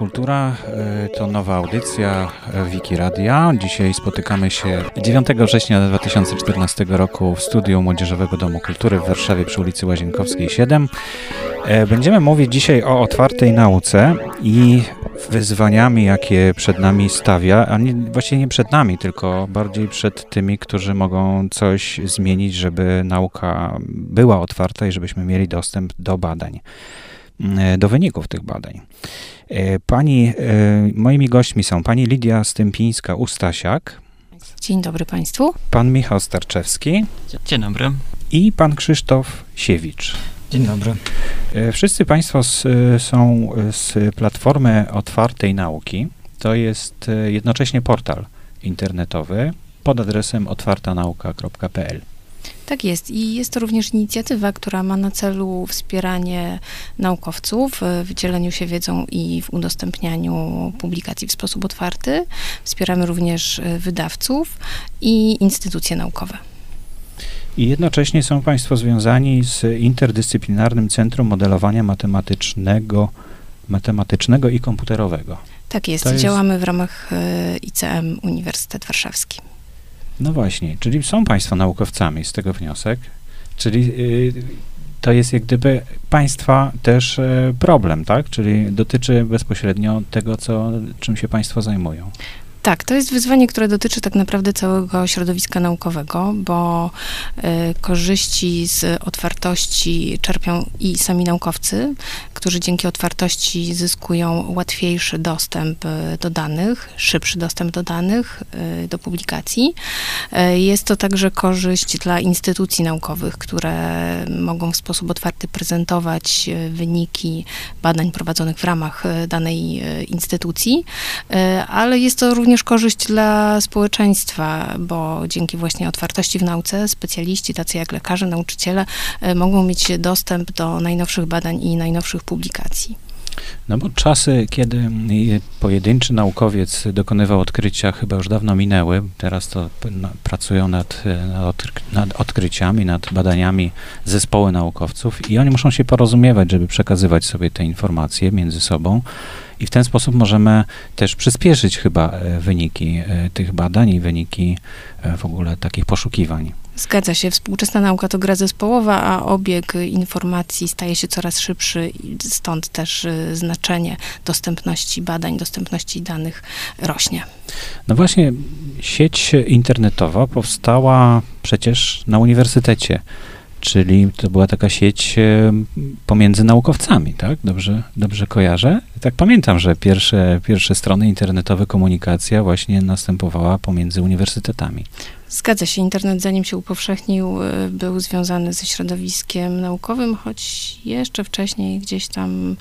Kultura e, to nowa audycja Wiki Radia. Dzisiaj spotykamy się 9 września 2014 roku w studiu Młodzieżowego Domu Kultury w Warszawie przy ulicy Łazienkowskiej 7. E, będziemy mówić dzisiaj o otwartej nauce i wyzwaniami, jakie przed nami stawia, a nie, właściwie nie przed nami, tylko bardziej przed tymi, którzy mogą coś zmienić, żeby nauka była otwarta i żebyśmy mieli dostęp do badań. E, do wyników tych badań. E, pani, e, moimi gośćmi są pani Lidia Stępińska-Ustasiak. Dzień dobry Państwu. Pan Michał Starczewski. Dzień dobry. I pan Krzysztof Siewicz. Dzień dobry. Wszyscy Państwo z, są z Platformy Otwartej Nauki. To jest jednocześnie portal internetowy pod adresem otwartanauka.pl. Tak jest i jest to również inicjatywa, która ma na celu wspieranie naukowców w dzieleniu się wiedzą i w udostępnianiu publikacji w sposób otwarty. Wspieramy również e, wydawców i instytucje naukowe. I jednocześnie są Państwo związani z Interdyscyplinarnym Centrum Modelowania Matematycznego, matematycznego i Komputerowego. Tak jest, jest... działamy w ramach e, ICM Uniwersytet Warszawski. No właśnie, czyli są Państwo naukowcami, z tego wniosek. Czyli y, to jest jak gdyby Państwa też y, problem, tak? Czyli dotyczy bezpośrednio tego, co, czym się Państwo zajmują. Tak, to jest wyzwanie, które dotyczy tak naprawdę całego środowiska naukowego, bo y, korzyści z otwartości czerpią i sami naukowcy, którzy dzięki otwartości zyskują łatwiejszy dostęp y, do danych, szybszy dostęp do danych, y, do publikacji. Jest to także korzyść dla instytucji naukowych, które mogą w sposób otwarty prezentować wyniki badań prowadzonych w ramach danej instytucji, ale jest to również również korzyść dla społeczeństwa, bo dzięki właśnie otwartości w nauce specjaliści, tacy jak lekarze, nauczyciele, e, mogą mieć dostęp do najnowszych badań i najnowszych publikacji. No bo czasy, kiedy pojedynczy naukowiec dokonywał odkrycia, chyba już dawno minęły. Teraz to pracują nad, nad, odkryciami, nad badaniami zespoły naukowców i oni muszą się porozumiewać, żeby przekazywać sobie te informacje między sobą. I w ten sposób możemy też przyspieszyć chyba e, wyniki e, tych badań i wyniki e, w ogóle takich poszukiwań. Zgadza się. Współczesna nauka to gra zespołowa, a obieg informacji staje się coraz szybszy, stąd też znaczenie dostępności badań, dostępności danych rośnie. No właśnie, sieć internetowa powstała przecież na uniwersytecie czyli to była taka sieć pomiędzy naukowcami, tak? Dobrze, dobrze kojarzę? Tak pamiętam, że pierwsze, pierwsze strony internetowe komunikacja właśnie następowała pomiędzy uniwersytetami. Zgadza się. Internet, zanim się upowszechnił, y, był związany ze środowiskiem naukowym, choć jeszcze wcześniej gdzieś tam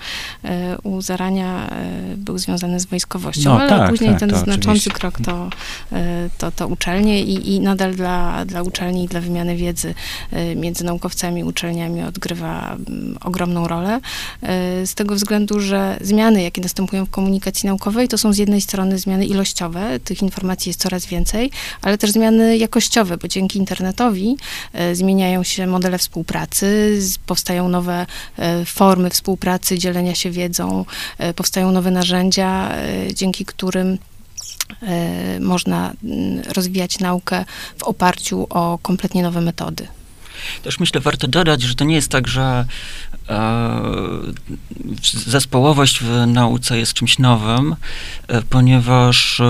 y, u zarania y, był związany z wojskowością, no, ale tak, później tak, ten znaczący oczywiście. krok to, to, to uczelnie i, i nadal dla, dla uczelni i dla wymiany wiedzy między naukowcami i uczelniami odgrywa mm, ogromną rolę. Z tego względu, że zmiany, jakie następują w komunikacji naukowej, to są z jednej strony zmiany ilościowe, tych informacji jest coraz więcej, ale też zmiany jakościowe, bo dzięki internetowi e, zmieniają się modele współpracy, powstają nowe e, formy współpracy, dzielenia się wiedzą, e, powstają nowe narzędzia, dzięki którym można mm, rozwijać naukę w oparciu o kompletnie nowe metody. Też myślę, warto dodać, że to nie jest tak, że zespołowość w nauce jest czymś nowym, e, ponieważ e,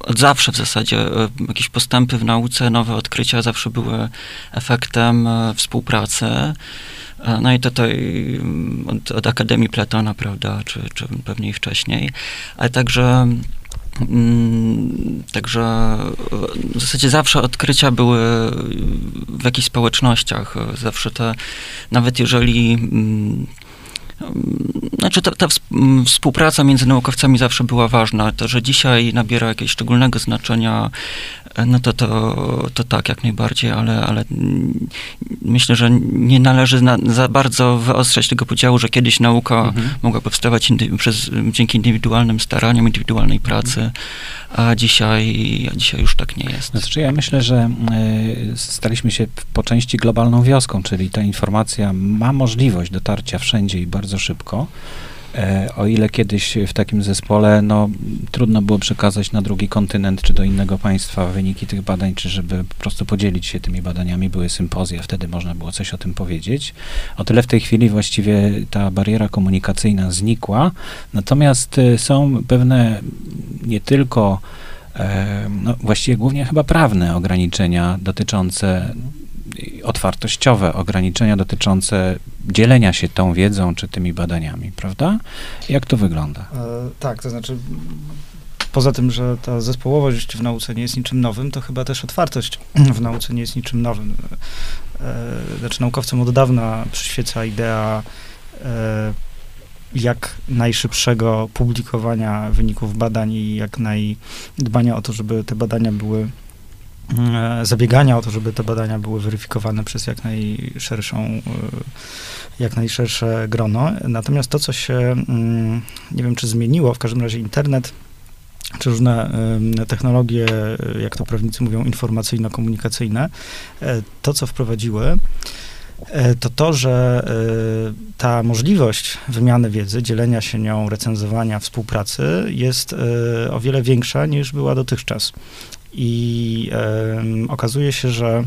od zawsze w zasadzie e, jakieś postępy w nauce, nowe odkrycia zawsze były efektem współpracy. No i tutaj mm, od, od Akademii Platona, prawda, czy, czy wcześniej, ale także Także w zasadzie zawsze odkrycia były w jakichś społecznościach. Zawsze te, nawet jeżeli mm, znaczy ta, ta, współpraca między naukowcami zawsze była ważna. To, że dzisiaj nabiera jakiegoś szczególnego znaczenia, e, no to, to, to tak, jak najbardziej, ale, ale myślę, że nie należy na, za bardzo wyostrzać tego podziału, że kiedyś nauka mhm. mogła powstawać indy, przez, dzięki indywidualnym staraniom, indywidualnej pracy, mhm a dzisiaj, a dzisiaj już tak nie jest. Znaczy ja myślę, że y, staliśmy się po części globalną wioską, czyli ta informacja ma możliwość dotarcia wszędzie i bardzo szybko, E, o ile kiedyś w takim zespole no, trudno było przekazać na drugi kontynent czy do innego państwa wyniki tych badań, czy żeby po prostu podzielić się tymi badaniami, były sympozja, wtedy można było coś o tym powiedzieć. O tyle w tej chwili właściwie ta bariera komunikacyjna znikła, natomiast e, są pewne nie tylko e, no, właściwie głównie chyba prawne ograniczenia dotyczące otwartościowe ograniczenia dotyczące dzielenia się tą wiedzą czy tymi badaniami, prawda? Jak to wygląda? E, tak, to znaczy poza tym, że ta zespołowość w nauce nie jest niczym nowym, to chyba też otwartość w nauce nie jest niczym nowym. E, znaczy naukowcom od dawna przyświeca idea e, jak najszybszego publikowania wyników badań i jak najdbania o to, żeby te badania były zabiegania o to, żeby te badania były weryfikowane przez jak najszerszą, e, jak najszersze grono. Natomiast to, co się, mm, nie wiem, czy zmieniło, w każdym razie internet, czy różne technologie, jak to prawnicy mówią, informacyjno-komunikacyjne, e, to, co wprowadziły, to to, że ta możliwość wymiany wiedzy, dzielenia się nią, recenzowania, współpracy jest o wiele większa niż była dotychczas. I okazuje się, że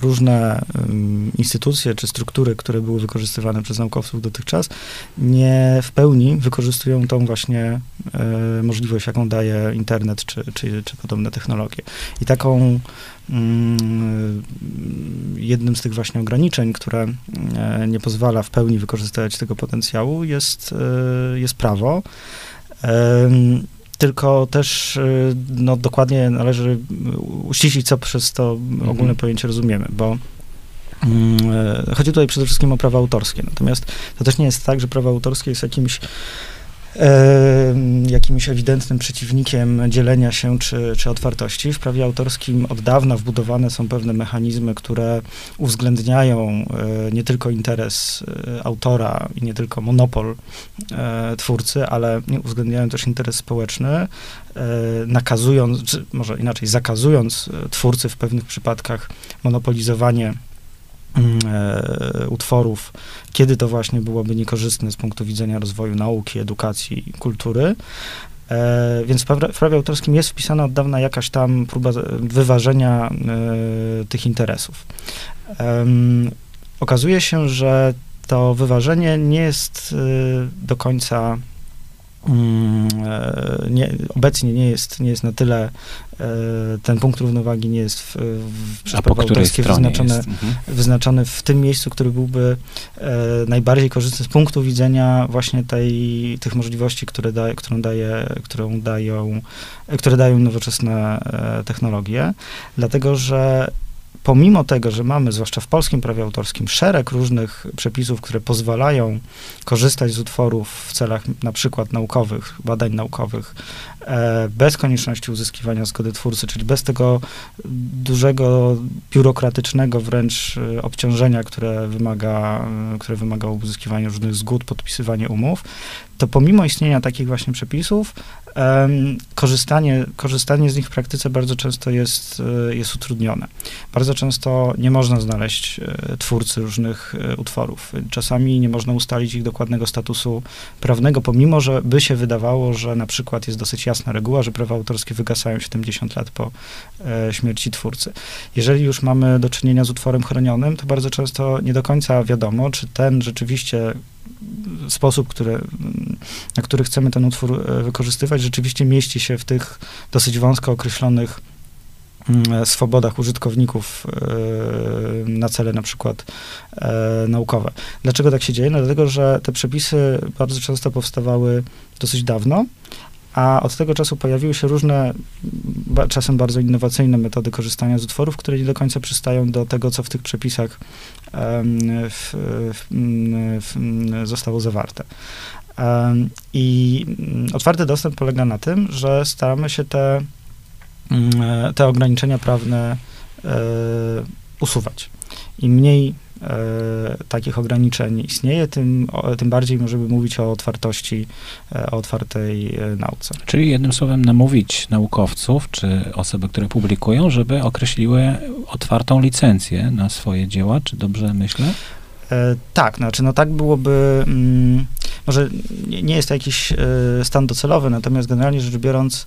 różne instytucje czy struktury, które były wykorzystywane przez naukowców dotychczas, nie w pełni wykorzystują tą właśnie e, możliwość, jaką daje internet czy, czy, czy podobne technologie. I taką mm, jednym z tych właśnie ograniczeń, które e, nie pozwala w pełni wykorzystywać tego potencjału, jest, e, jest prawo tylko też y, no, dokładnie należy uściślić, co przez to ogólne mhm. pojęcie rozumiemy, bo mm, e, Chodzi tutaj przede wszystkim o prawa autorskie. Natomiast to też nie jest tak, że prawo autorskie jest jakimś jakimś ewidentnym przeciwnikiem dzielenia się czy, czy otwartości. W prawie autorskim od dawna wbudowane są pewne mechanizmy, które uwzględniają e, nie tylko interes e, autora i nie tylko monopol e, twórcy, ale uwzględniają też interes społeczny, nakazując, czy może inaczej, zakazując twórcy w pewnych przypadkach monopolizowanie utworów, kiedy to właśnie byłoby niekorzystne z punktu widzenia rozwoju nauki, edukacji, kultury. E, więc w, prawie autorskim jest wpisana od dawna jakaś tam próba wyważenia e, tych interesów. Okazuje się, że to wyważenie nie jest do końca Mm, e, nie, obecnie nie jest, nie jest na tyle, e, ten punkt równowagi nie jest w, w przez prawo autorskie wyznaczony, mhm. wyznaczony w tym miejscu, który byłby e, najbardziej korzystny z punktu widzenia właśnie tej, tych możliwości, które, da, którą daje, którą dają, które dają nowoczesne technologie, dlatego że pomimo tego, że mamy, zwłaszcza w polskim prawie autorskim, szereg różnych przepisów, które pozwalają korzystać z utworów w celach na przykład naukowych, badań naukowych, e, bez konieczności uzyskiwania zgody twórcy, czyli bez tego dużego, biurokratycznego wręcz e, obciążenia, które wymaga, e, które wymaga uzyskiwania różnych zgód, podpisywania umów, to pomimo istnienia takich właśnie przepisów, korzystanie, korzystanie z nich w praktyce bardzo często jest, e, jest utrudnione. Bardzo często nie można znaleźć e, twórcy różnych e, utworów. Czasami nie można ustalić ich dokładnego statusu prawnego, pomimo, że by się wydawało, że na przykład jest dosyć jasna reguła, że prawa autorskie wygasają 70 lat po śmierci twórcy. Jeżeli już mamy do czynienia z utworem chronionym, to bardzo często nie do końca wiadomo, czy ten rzeczywiście sposób, który, na który chcemy ten utwór e, wykorzystywać, rzeczywiście mieści się w tych dosyć wąsko określonych mm, swobodach użytkowników e, na cele na przykład e, naukowe. Dlaczego tak się dzieje? No dlatego, że te przepisy bardzo często powstawały dosyć dawno, a od tego czasu pojawiły się różne, czasem bardzo innowacyjne metody korzystania z utworów, które nie do końca przystają do tego, co w tych przepisach w, w, w, zostało zawarte. I otwarty dostęp polega na tym, że staramy się te, te ograniczenia prawne e, usuwać. Im mniej e, takich ograniczeń istnieje, tym, o, tym bardziej możemy mówić o otwartości, e, o otwartej e, nauce. Czyli jednym słowem namówić naukowców, czy osoby, które publikują, żeby określiły otwartą licencję na swoje dzieła, czy dobrze myślę? E, tak, znaczy no tak byłoby, mm, może nie, nie jest to jakiś stan docelowy, natomiast generalnie rzecz biorąc,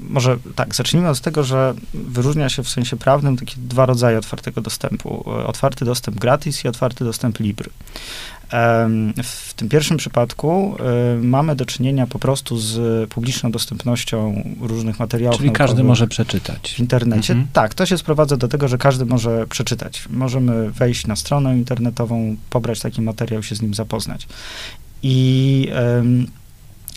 może tak, zacznijmy od tego, że wyróżnia się w sensie prawnym takie dwa rodzaje otwartego dostępu. Otwarty dostęp gratis i otwarty dostęp libry. W tym pierwszym przypadku mamy do czynienia po prostu z publiczną dostępnością różnych materiałów. Czyli każdy może przeczytać. W internecie. Mhm. Tak, to się sprowadza do tego, że każdy może przeczytać. Możemy wejść na stronę internetową, pobrać taki materiał, się z nim zapoznać. I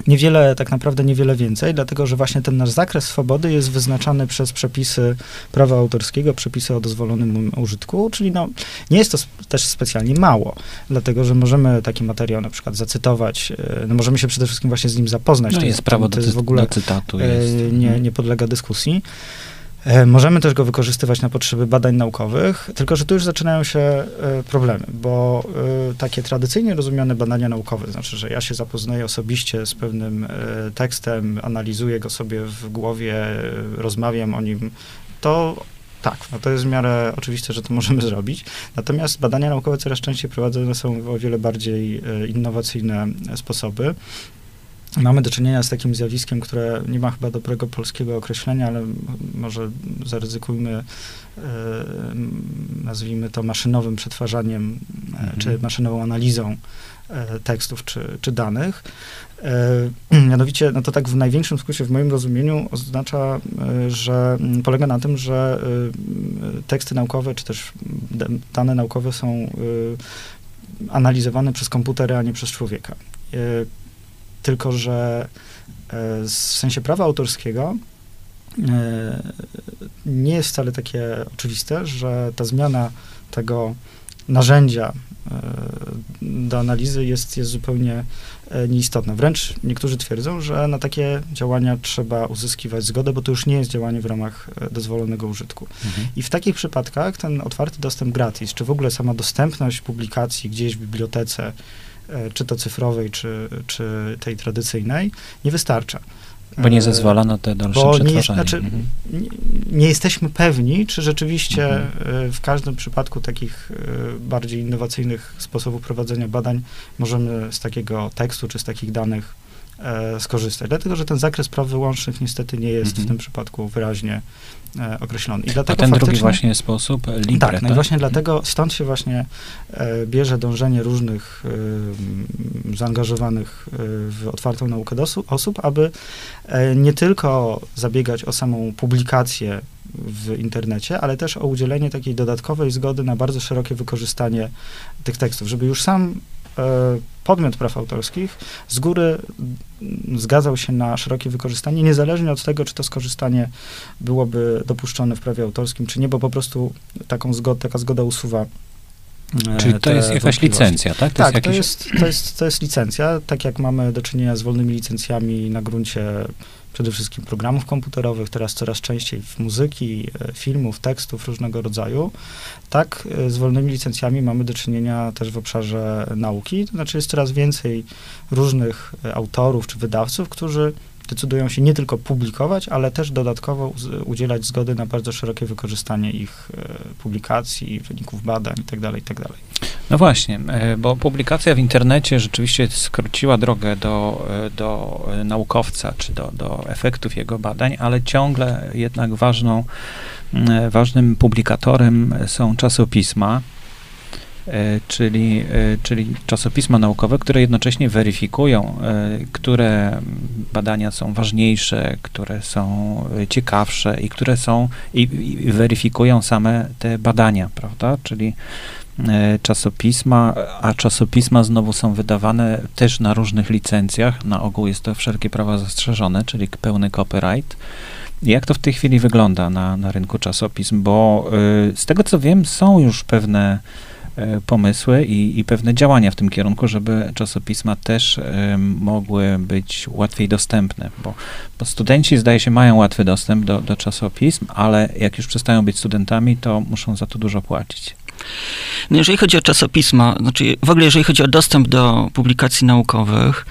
Niewiele, tak naprawdę niewiele więcej, dlatego że właśnie ten nasz zakres swobody jest wyznaczany przez przepisy prawa autorskiego, przepisy o dozwolonym użytku, czyli no, nie jest to też specjalnie mało, dlatego że możemy taki materiał na przykład zacytować, e, no możemy się przede wszystkim właśnie z nim zapoznać. No to jest, jest prawo to jest w ogóle do cytatu. Jest. Nie, mhm. nie podlega dyskusji. E, możemy też go wykorzystywać na potrzeby badań naukowych, tylko że tu już zaczynają się e, problemy, bo e, takie tradycyjnie rozumiane badania naukowe, znaczy, że ja się zapoznaję osobiście z pewnym tekstem, analizuję go sobie w głowie, rozmawiam o nim, to tak, no to jest w miarę oczywiste, że to możemy zrobić. Natomiast badania naukowe coraz częściej prowadzone są o wiele bardziej innowacyjne sposoby. Mamy do czynienia z takim zjawiskiem, które nie ma chyba dobrego polskiego określenia, ale może zaryzykujmy, e, nazwijmy to maszynowym przetwarzaniem, e, mhm. czy maszynową analizą e, tekstów czy, czy danych. Mianowicie, no to tak w największym skrócie, w moim rozumieniu, oznacza, że polega na tym, że teksty naukowe, czy też dane naukowe są analizowane przez komputery, a nie przez człowieka. Tylko, że e, w sensie prawa autorskiego e, nie jest wcale takie oczywiste, że ta zmiana tego narzędzia e, do analizy jest, jest zupełnie nieistotna. Wręcz niektórzy twierdzą, że na takie działania trzeba uzyskiwać zgodę, bo to już nie jest działanie w ramach dozwolonego użytku. Mhm. I w takich przypadkach ten otwarty dostęp gratis, czy w ogóle sama dostępność publikacji gdzieś w bibliotece, czy to cyfrowej, czy, czy tej tradycyjnej, nie wystarcza. Bo nie e, zezwala na te dalsze Bo przetwarzanie. Nie, znaczy, mhm. nie, nie, jesteśmy pewni, czy rzeczywiście mhm. E, w każdym przypadku takich bardziej innowacyjnych sposobów prowadzenia badań możemy z takiego tekstu, czy z takich danych skorzystać. Dlatego, że ten zakres praw wyłącznych niestety nie jest mhm. w tym przypadku wyraźnie e, określony. I dlatego A ten drugi właśnie sposób, libre, tak, tak? no i właśnie dlatego, stąd się właśnie e, bierze dążenie różnych e, zaangażowanych e, w otwartą naukę osób, aby e, nie tylko zabiegać o samą publikację w internecie, ale też o udzielenie takiej dodatkowej zgody na bardzo szerokie wykorzystanie tych tekstów, żeby już sam e, podmiot praw autorskich z góry zgadzał się na szerokie wykorzystanie, niezależnie od tego, czy to skorzystanie byłoby dopuszczone w prawie autorskim, czy nie, bo po prostu taką zgodę, taka zgoda usuwa e, Czyli to jest jakaś licencja, tak? To tak, jest jakiś... to, jest, to, jest, to jest licencja, tak jak mamy do czynienia z wolnymi licencjami na gruncie przede wszystkim programów komputerowych, teraz coraz częściej w muzyki, e, filmów, tekstów różnego rodzaju. Tak, e, z wolnymi licencjami mamy do czynienia też w obszarze nauki, to znaczy jest coraz więcej różnych e, autorów czy wydawców, którzy decydują się nie tylko publikować, ale też dodatkowo udzielać zgody na bardzo szerokie wykorzystanie ich publikacji, wyników badań itd. Itd. No właśnie, e, bo publikacja w internecie rzeczywiście skróciła drogę do, e, do naukowca, czy do, do efektów jego badań, ale ciągle jednak ważną, e, ważnym publikatorem są czasopisma, czyli, czyli czasopisma naukowe, które jednocześnie weryfikują, które badania są ważniejsze, które są ciekawsze i które są i, i weryfikują same te badania, prawda? Czyli E, czasopisma, a czasopisma znowu są wydawane też na różnych licencjach. Na ogół jest to wszelkie prawa zastrzeżone, czyli pełny copyright. Jak to w tej chwili wygląda na, na rynku czasopism? Bo y, z tego co wiem, są już pewne y, pomysły i, i, pewne działania w tym kierunku, żeby czasopisma też mogły być łatwiej dostępne, bo, bo, studenci zdaje się mają łatwy dostęp do, do czasopism, ale jak już przestają być studentami, to muszą za to dużo płacić. No jeżeli chodzi o czasopisma, znaczy w ogóle jeżeli chodzi o dostęp do publikacji naukowych,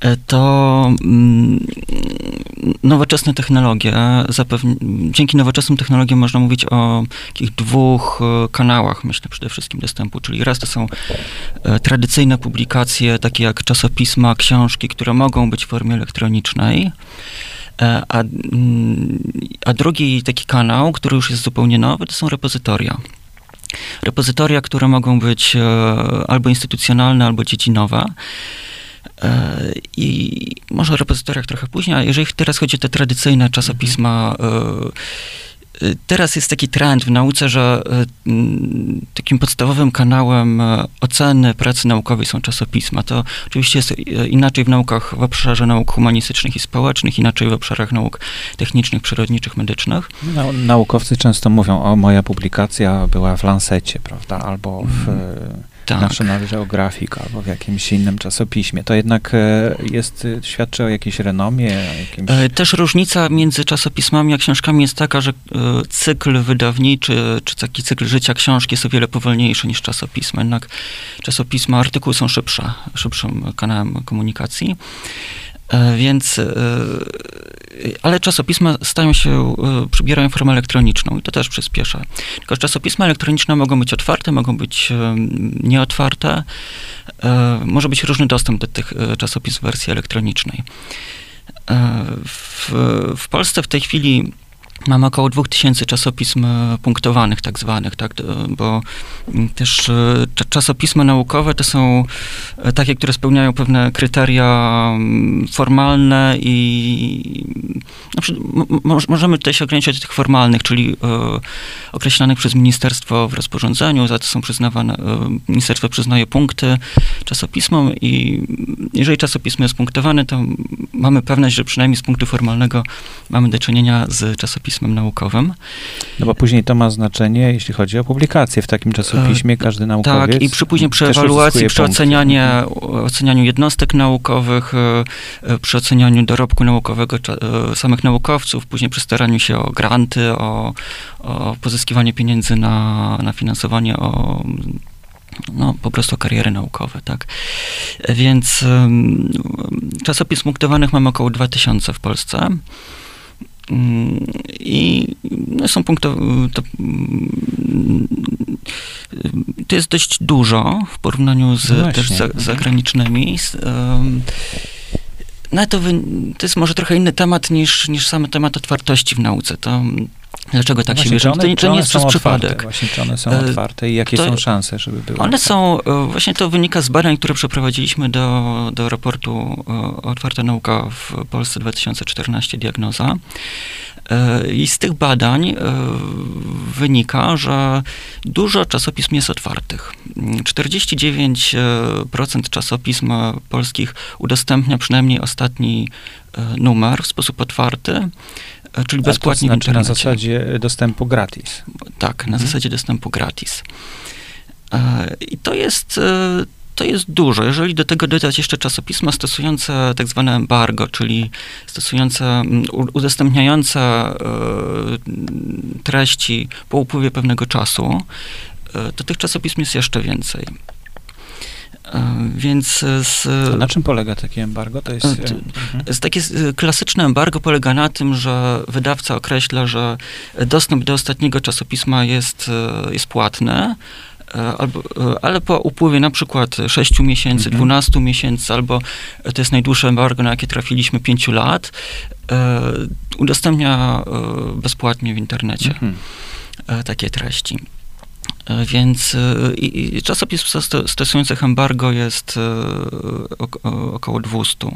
e, to mm, nowoczesne technologie. Zapewni, dzięki nowoczesnym technologiom można mówić o takich dwóch e, kanałach, myślę przede wszystkim dostępu, czyli raz to są e, tradycyjne publikacje, takie jak czasopisma, książki, które mogą być w formie elektronicznej. A, mm, a drugi taki kanał, który już jest zupełnie nowy, to są repozytoria. Repozytoria, które mogą być e, albo instytucjonalne, albo dziedzinowe. E, I może o repozytoriach trochę później, a jeżeli teraz chodzi o te tradycyjne czasopisma, Teraz jest taki trend w nauce, że takim podstawowym kanałem oceny pracy naukowej są czasopisma. To oczywiście jest inaczej w naukach w obszarze nauk humanistycznych i społecznych, inaczej w obszarach nauk technicznych, przyrodniczych, medycznych. naukowcy często mówią, o moja publikacja była w Lancecie, prawda, albo w mhm tak. National Geographic albo w jakimś innym czasopiśmie. To jednak e, jest, e, świadczy o jakiejś renomie? Jakimś... E, też różnica między czasopismami a książkami jest taka, że cykl wydawniczy, czy taki cykl życia książki jest o wiele powolniejszy niż czasopisma. Jednak czasopisma, artykuły są szybsze, szybszym kanałem komunikacji. Więc ale czasopisma stają się, e, przybierają formę elektroniczną i to też przyspiesza. Tylko czasopisma elektroniczne mogą być otwarte, mogą być e, nieotwarte. E, może być różny dostęp do tych czasopism w wersji elektronicznej. W, w Polsce w tej chwili Mamy około 2000 czasopism e, punktowanych, tak zwanych, tak, bo mm, też e, czasopisma naukowe to są e, takie, które spełniają pewne kryteria formalne i możemy tutaj się do tych formalnych, czyli określanych przez ministerstwo w rozporządzeniu, za to są przyznawane, ministerstwo przyznaje punkty czasopismom i jeżeli czasopismo jest punktowane, to mamy pewność, że przynajmniej z punktu formalnego mamy do czynienia z czasopismem czasopismem naukowym. No bo później to ma znaczenie, jeśli chodzi o publikację w takim czasopiśmie, każdy naukowiec. Tak, i przy, później przy ewaluacji, przy ocenianie, ocenianiu jednostek naukowych, e, przy ocenianiu dorobku naukowego e, samych naukowców, później przy staraniu się o granty, o, o pozyskiwanie pieniędzy na, na finansowanie, o no, po prostu kariery naukowe, tak. Więc um, czasopism punktowanych mamy około 2000 w Polsce. I no, są punkty, to, to, jest dość dużo w porównaniu z no też za, zagranicznymi. No to, to jest może trochę inny temat niż, niż sam temat otwartości w nauce. To Dlaczego tak właśnie, się bierze? To, nie, to nie jest przez przypadek. Właśnie, czy one są e, otwarte i jakie to, są szanse, żeby były One są, e, właśnie to wynika z badań, które przeprowadziliśmy do, do raportu e, Otwarta Nauka w Polsce 2014 Diagnoza. I z tych badań wynika, że dużo czasopism jest otwartych. 49% czasopism polskich udostępnia przynajmniej ostatni numer w sposób otwarty. E, czyli bezpłatnie to znaczy na zasadzie dostępu gratis. Tak, na mhm. zasadzie dostępu gratis. E, I to jest, e, to jest dużo. Jeżeli do tego dodać jeszcze czasopisma stosujące tak zwane embargo, czyli stosujące, udostępniające treści po upływie pewnego czasu, to tych czasopism jest jeszcze więcej. Więc z, na czym polega takie embargo? To jest, to, mhm. takie klasyczne embargo polega na tym, że wydawca określa, że dostęp do ostatniego czasopisma jest, e, jest płatny, e, Albo, e, ale po upływie na przykład 6 miesięcy, mhm. 12 miesięcy, albo to jest najdłuższe embargo, na jakie trafiliśmy 5 lat, udostępnia bezpłatnie w internecie mhm. takie treści. Więc e, i, czasopism stosujących embargo jest e, około 200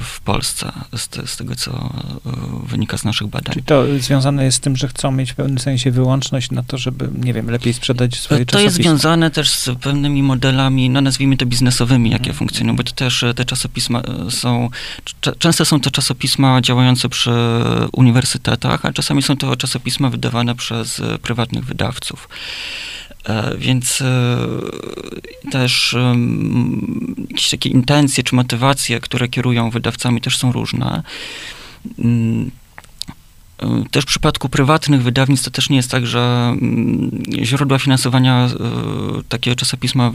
w Polsce, z, z, tego, co wynika z naszych badań. Czyli to związane jest z tym, że chcą mieć w pewnym sensie wyłączność na to, żeby, nie wiem, lepiej sprzedać swoje to czasopisma? To jest związane też z pewnymi modelami, no nazwijmy to biznesowymi, jakie hmm. funkcjonują, bo to też te czasopisma są, często są to czasopisma działające przy uniwersytetach, a czasami są to czasopisma wydawane przez prywatnych wydawców. E, więc e, też jakieś takie intencje czy motywacje, które kierują wydawcami, też są różne. Mm, też w przypadku prywatnych wydawnictw to też nie jest tak, że mm, źródła finansowania takiego czasopisma,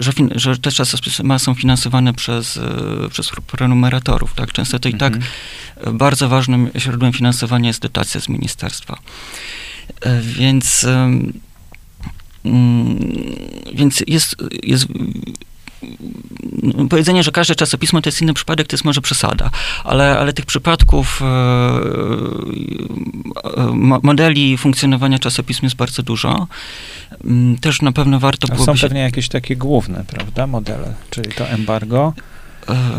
że, że, te czasopisma są finansowane przez, przez prenumeratorów. Tak? Często to i tak mhm. bardzo ważnym źródłem finansowania jest dotacja z ministerstwa. Więc więc jest, jest powiedzenie, że każde czasopismo to jest inny przypadek, to jest może przesada, ale, ale tych przypadków e, e, modeli funkcjonowania czasopism jest bardzo dużo. Mm, też na pewno warto było. Są pewnie jakieś takie główne, prawda, modele, czyli to embargo,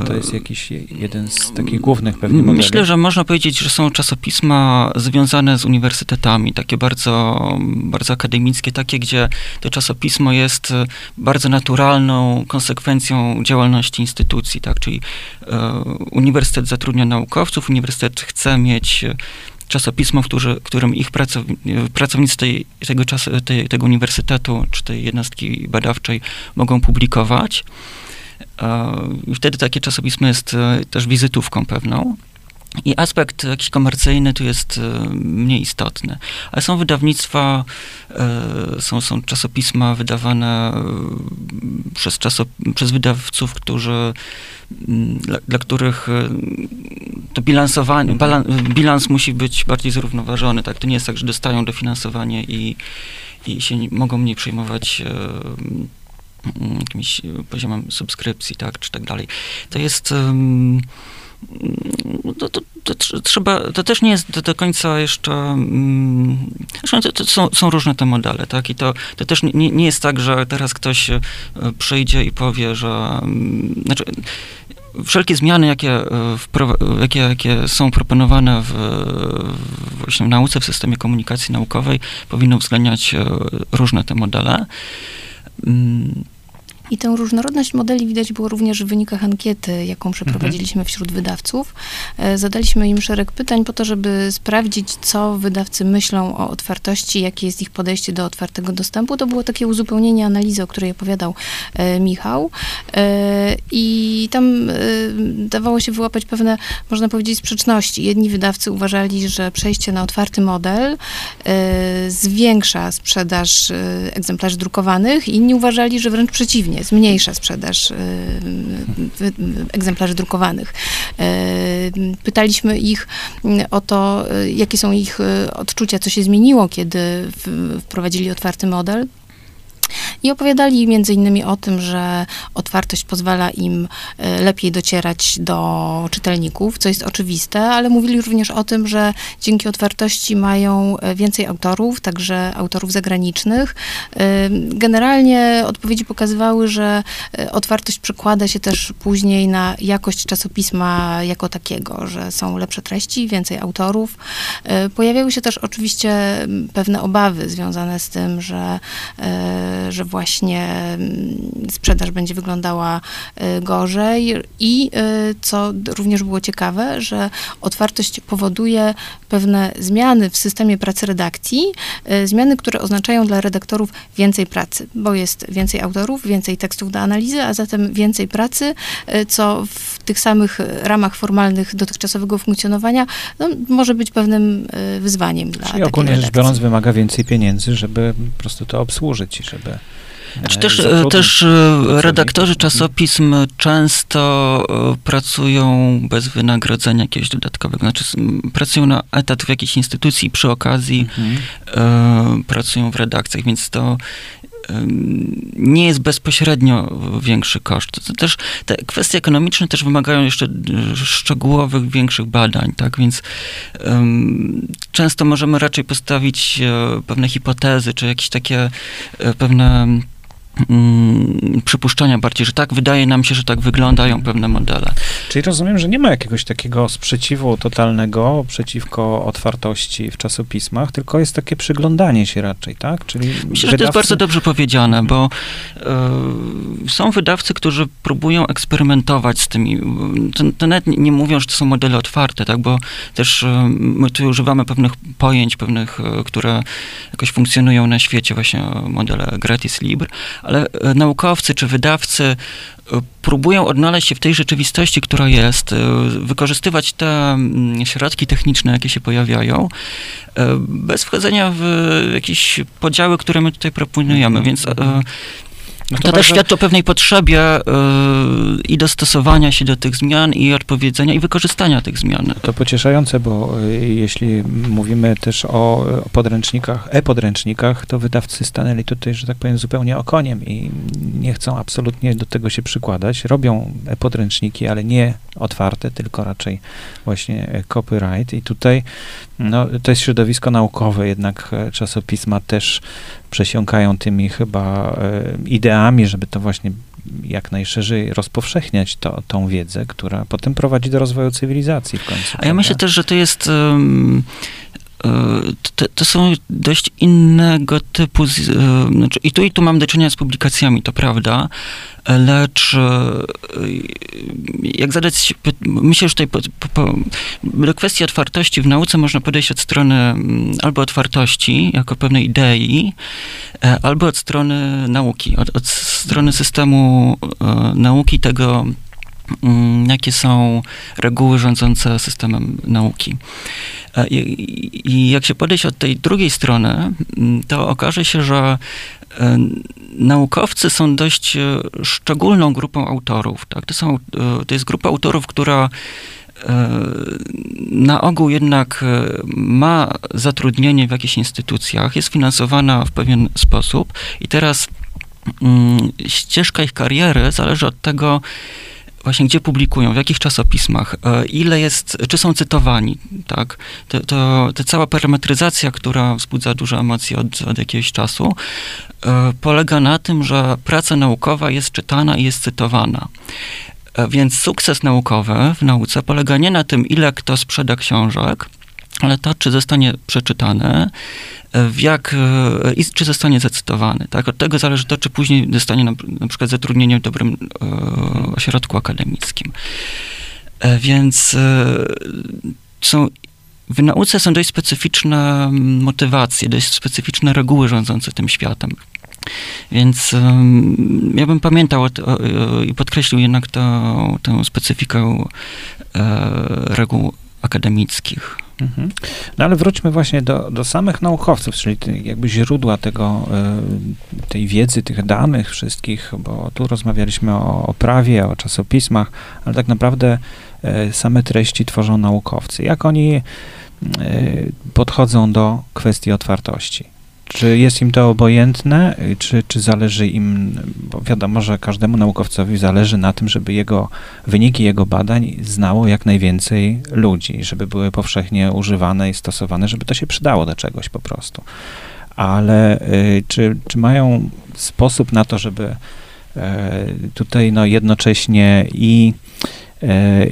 to jest jakiś jeden z takich głównych pewnie modeli. Myślę, że można powiedzieć, że są czasopisma związane z uniwersytetami, takie bardzo, bardzo akademickie, takie, gdzie to czasopismo jest bardzo naturalną konsekwencją działalności instytucji, tak, czyli e, uniwersytet zatrudnia naukowców, uniwersytet chce mieć czasopismo, w którym ich pracownicy tej, tego, czas, tej, tego uniwersytetu czy tej jednostki badawczej mogą publikować. I wtedy takie czasopismo jest e, też wizytówką pewną. I aspekt jakiś komercyjny tu jest e, mniej istotny. Ale są wydawnictwa, e, są, są czasopisma wydawane przez, czasop, przez wydawców, którzy, dla, dla których to bilansowanie, balans, bilans musi być bardziej zrównoważony. Tak? To nie jest tak, że dostają dofinansowanie i, i się mogą mniej przejmować jakimś poziomem subskrypcji, tak, czy tak dalej. To jest... Um, to, to, to, trzeba, to też nie jest do, końca jeszcze. Um, to, to są, są, różne te modele, tak? I to, to też nie, nie jest tak, że teraz ktoś e, przyjdzie i powie, że. Um, znaczy, wszelkie zmiany, jakie, e, jakie, jakie są proponowane w, w nauce, w systemie komunikacji naukowej, powinny uwzględniać e, różne te modele. I tę różnorodność modeli widać było również w wynikach ankiety, jaką przeprowadziliśmy mhm. wśród wydawców. E, zadaliśmy im szereg pytań po to, żeby sprawdzić, co wydawcy myślą o otwartości, jakie jest ich podejście do otwartego dostępu. To było takie uzupełnienie analizy, o której opowiadał e, Michał. E, I tam dawało się wyłapać pewne, można powiedzieć, sprzeczności. Jedni wydawcy uważali, że przejście na otwarty model zwiększa sprzedaż egzemplarzy drukowanych, inni uważali, że wręcz przeciwnie zmniejsza sprzedaż y, egzemplarzy drukowanych. Y, pytaliśmy ich o to, y, jakie są ich odczucia, co się zmieniło, kiedy wprowadzili otwarty model. I opowiadali między innymi o tym, że otwartość pozwala im e, lepiej docierać do czytelników, co jest oczywiste, ale mówili również o tym, że dzięki otwartości mają e, więcej autorów, także autorów zagranicznych. E, generalnie odpowiedzi pokazywały, że otwartość przekłada się też później na jakość czasopisma jako takiego, że są lepsze treści, więcej autorów. Pojawiały się też oczywiście pewne obawy związane z tym, że że właśnie mm, sprzedaż będzie wyglądała y, gorzej. I y, co również było ciekawe, że otwartość powoduje pewne zmiany w systemie pracy redakcji, y, zmiany, które oznaczają dla redaktorów więcej pracy, bo jest więcej autorów, więcej tekstów do analizy, a zatem więcej pracy, co w tych samych ramach formalnych dotychczasowego funkcjonowania no, może być pewnym wyzwaniem dla Czyli ogólnie rzecz biorąc wymaga więcej pieniędzy, żeby po prostu to obsłużyć i znaczy też, e, też e, redaktorzy czasopism często e, pracują bez wynagrodzenia jakiegoś dodatkowego. Znaczy pracują na etat w jakiejś instytucji przy okazji mhm. pracują w redakcjach, więc to nie jest bezpośrednio większy koszt. To też te kwestie ekonomiczne też wymagają jeszcze szczegółowych, większych badań, tak? Więc um, często możemy raczej postawić pewne hipotezy, czy jakieś takie pewne mm, przypuszczenia bardziej, że tak wydaje nam się, że tak wyglądają pewne modele. Czyli rozumiem, że nie ma jakiegoś takiego sprzeciwu totalnego przeciwko otwartości w czasopismach, tylko jest takie przyglądanie się raczej, tak? Czyli Myślę, wydawcy... że to jest bardzo dobrze powiedziane, bo y, są wydawcy, którzy próbują eksperymentować z tymi, to, to nawet nie mówią, że to są modele otwarte, tak? Bo też y, my tu używamy pewnych pojęć, pewnych, y, które jakoś funkcjonują na świecie, właśnie modele gratis libre, ale e, naukowcy czy wydawcy e, próbują odnaleźć się w tej rzeczywistości, która jest, e, wykorzystywać te mm, środki techniczne, jakie się pojawiają, bez wchodzenia w jakieś podziały, które my tutaj proponujemy, więc no to, to też świadczy o pewnej potrzebie yy, i dostosowania się do tych zmian, i odpowiedzenia, i wykorzystania tych zmian. To pocieszające, bo y, jeśli mówimy też o podręcznikach, e-podręcznikach, to wydawcy stanęli tutaj, że tak powiem, zupełnie okoniem i nie chcą absolutnie do tego się przykładać. Robią e-podręczniki, ale nie otwarte, tylko raczej właśnie copyright. I tutaj no, to jest środowisko naukowe, jednak e, czasopisma też przesiąkają tymi chyba e, ideami, żeby to właśnie jak najszerzej rozpowszechniać to, tą wiedzę, która potem prowadzi do rozwoju cywilizacji w końcu. A ja myślę też, że to jest um, to, to, są dość innego typu, znaczy i tu i tu mam do czynienia z publikacjami, to prawda, lecz jak zadać, myślę, że tutaj po, po, do kwestii otwartości w nauce można podejść od strony mm, albo otwartości jako pewnej idei, e, albo od strony nauki, od, od strony systemu e, nauki tego, jakie są reguły rządzące systemem nauki. E, I, I, jak się podejść od tej drugiej strony, mm, to okaże się, że e, naukowcy są dość e, szczególną grupą autorów. Tak? To, są, to jest grupa autorów, która na ogół jednak ma zatrudnienie w jakichś instytucjach, jest finansowana w pewien sposób i teraz mm, ścieżka ich kariery zależy od tego, właśnie gdzie publikują, w jakich czasopismach, e, ile jest, czy są cytowani, tak? To, to, to cała parametryzacja, która wzbudza duże emocje od, od jakiegoś czasu, e, polega na tym, że praca naukowa jest czytana i jest cytowana. E, więc sukces naukowy w nauce polega nie na tym, ile kto sprzeda książek, ale to, czy zostanie przeczytane, jak, e, i czy zostanie zacytowany. Tak? Od tego zależy to, czy później dostanie na, na przykład zatrudnienie w dobrym e, ośrodku akademickim. E, więc e, są w nauce są dość specyficzne motywacje, dość specyficzne reguły rządzące tym światem. Więc um, ja bym pamiętał i podkreślił jednak to, tę specyfikę e, reguł akademickich. Mhm. No ale wróćmy właśnie do, do samych naukowców, czyli jakby źródła tego, e, tej wiedzy, tych danych wszystkich, bo tu rozmawialiśmy o, o prawie, o czasopismach, ale tak naprawdę e, same treści tworzą naukowcy. Jak oni e, podchodzą do kwestii otwartości? Czy jest im to obojętne, czy, czy zależy im, bo wiadomo, że każdemu naukowcowi zależy na tym, żeby jego wyniki jego badań znało jak najwięcej ludzi, żeby były powszechnie używane i stosowane, żeby to się przydało do czegoś po prostu. Ale y, czy, czy mają sposób na to, żeby y, tutaj no, jednocześnie i E,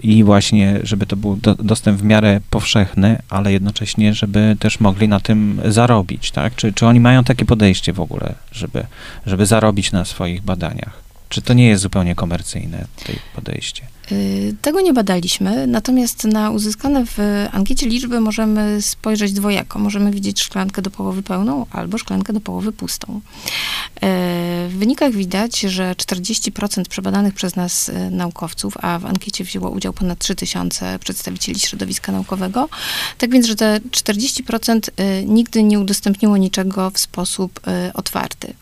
i właśnie, żeby to był do, dostęp w miarę powszechny, ale jednocześnie, żeby też mogli na tym zarobić, tak? Czy, czy oni mają takie podejście w ogóle, żeby, żeby zarobić na swoich badaniach? Czy to nie jest zupełnie komercyjne, to podejście? Y, tego nie badaliśmy, natomiast na uzyskane w ankiecie liczby możemy spojrzeć dwojako. Możemy widzieć szklankę do połowy pełną albo szklankę do połowy pustą. Y, w wynikach widać, że 40% przebadanych przez nas y, naukowców, a w ankiecie wzięło udział ponad 3000 przedstawicieli środowiska naukowego, tak więc, że te 40% nigdy nie udostępniło niczego w sposób otwarty.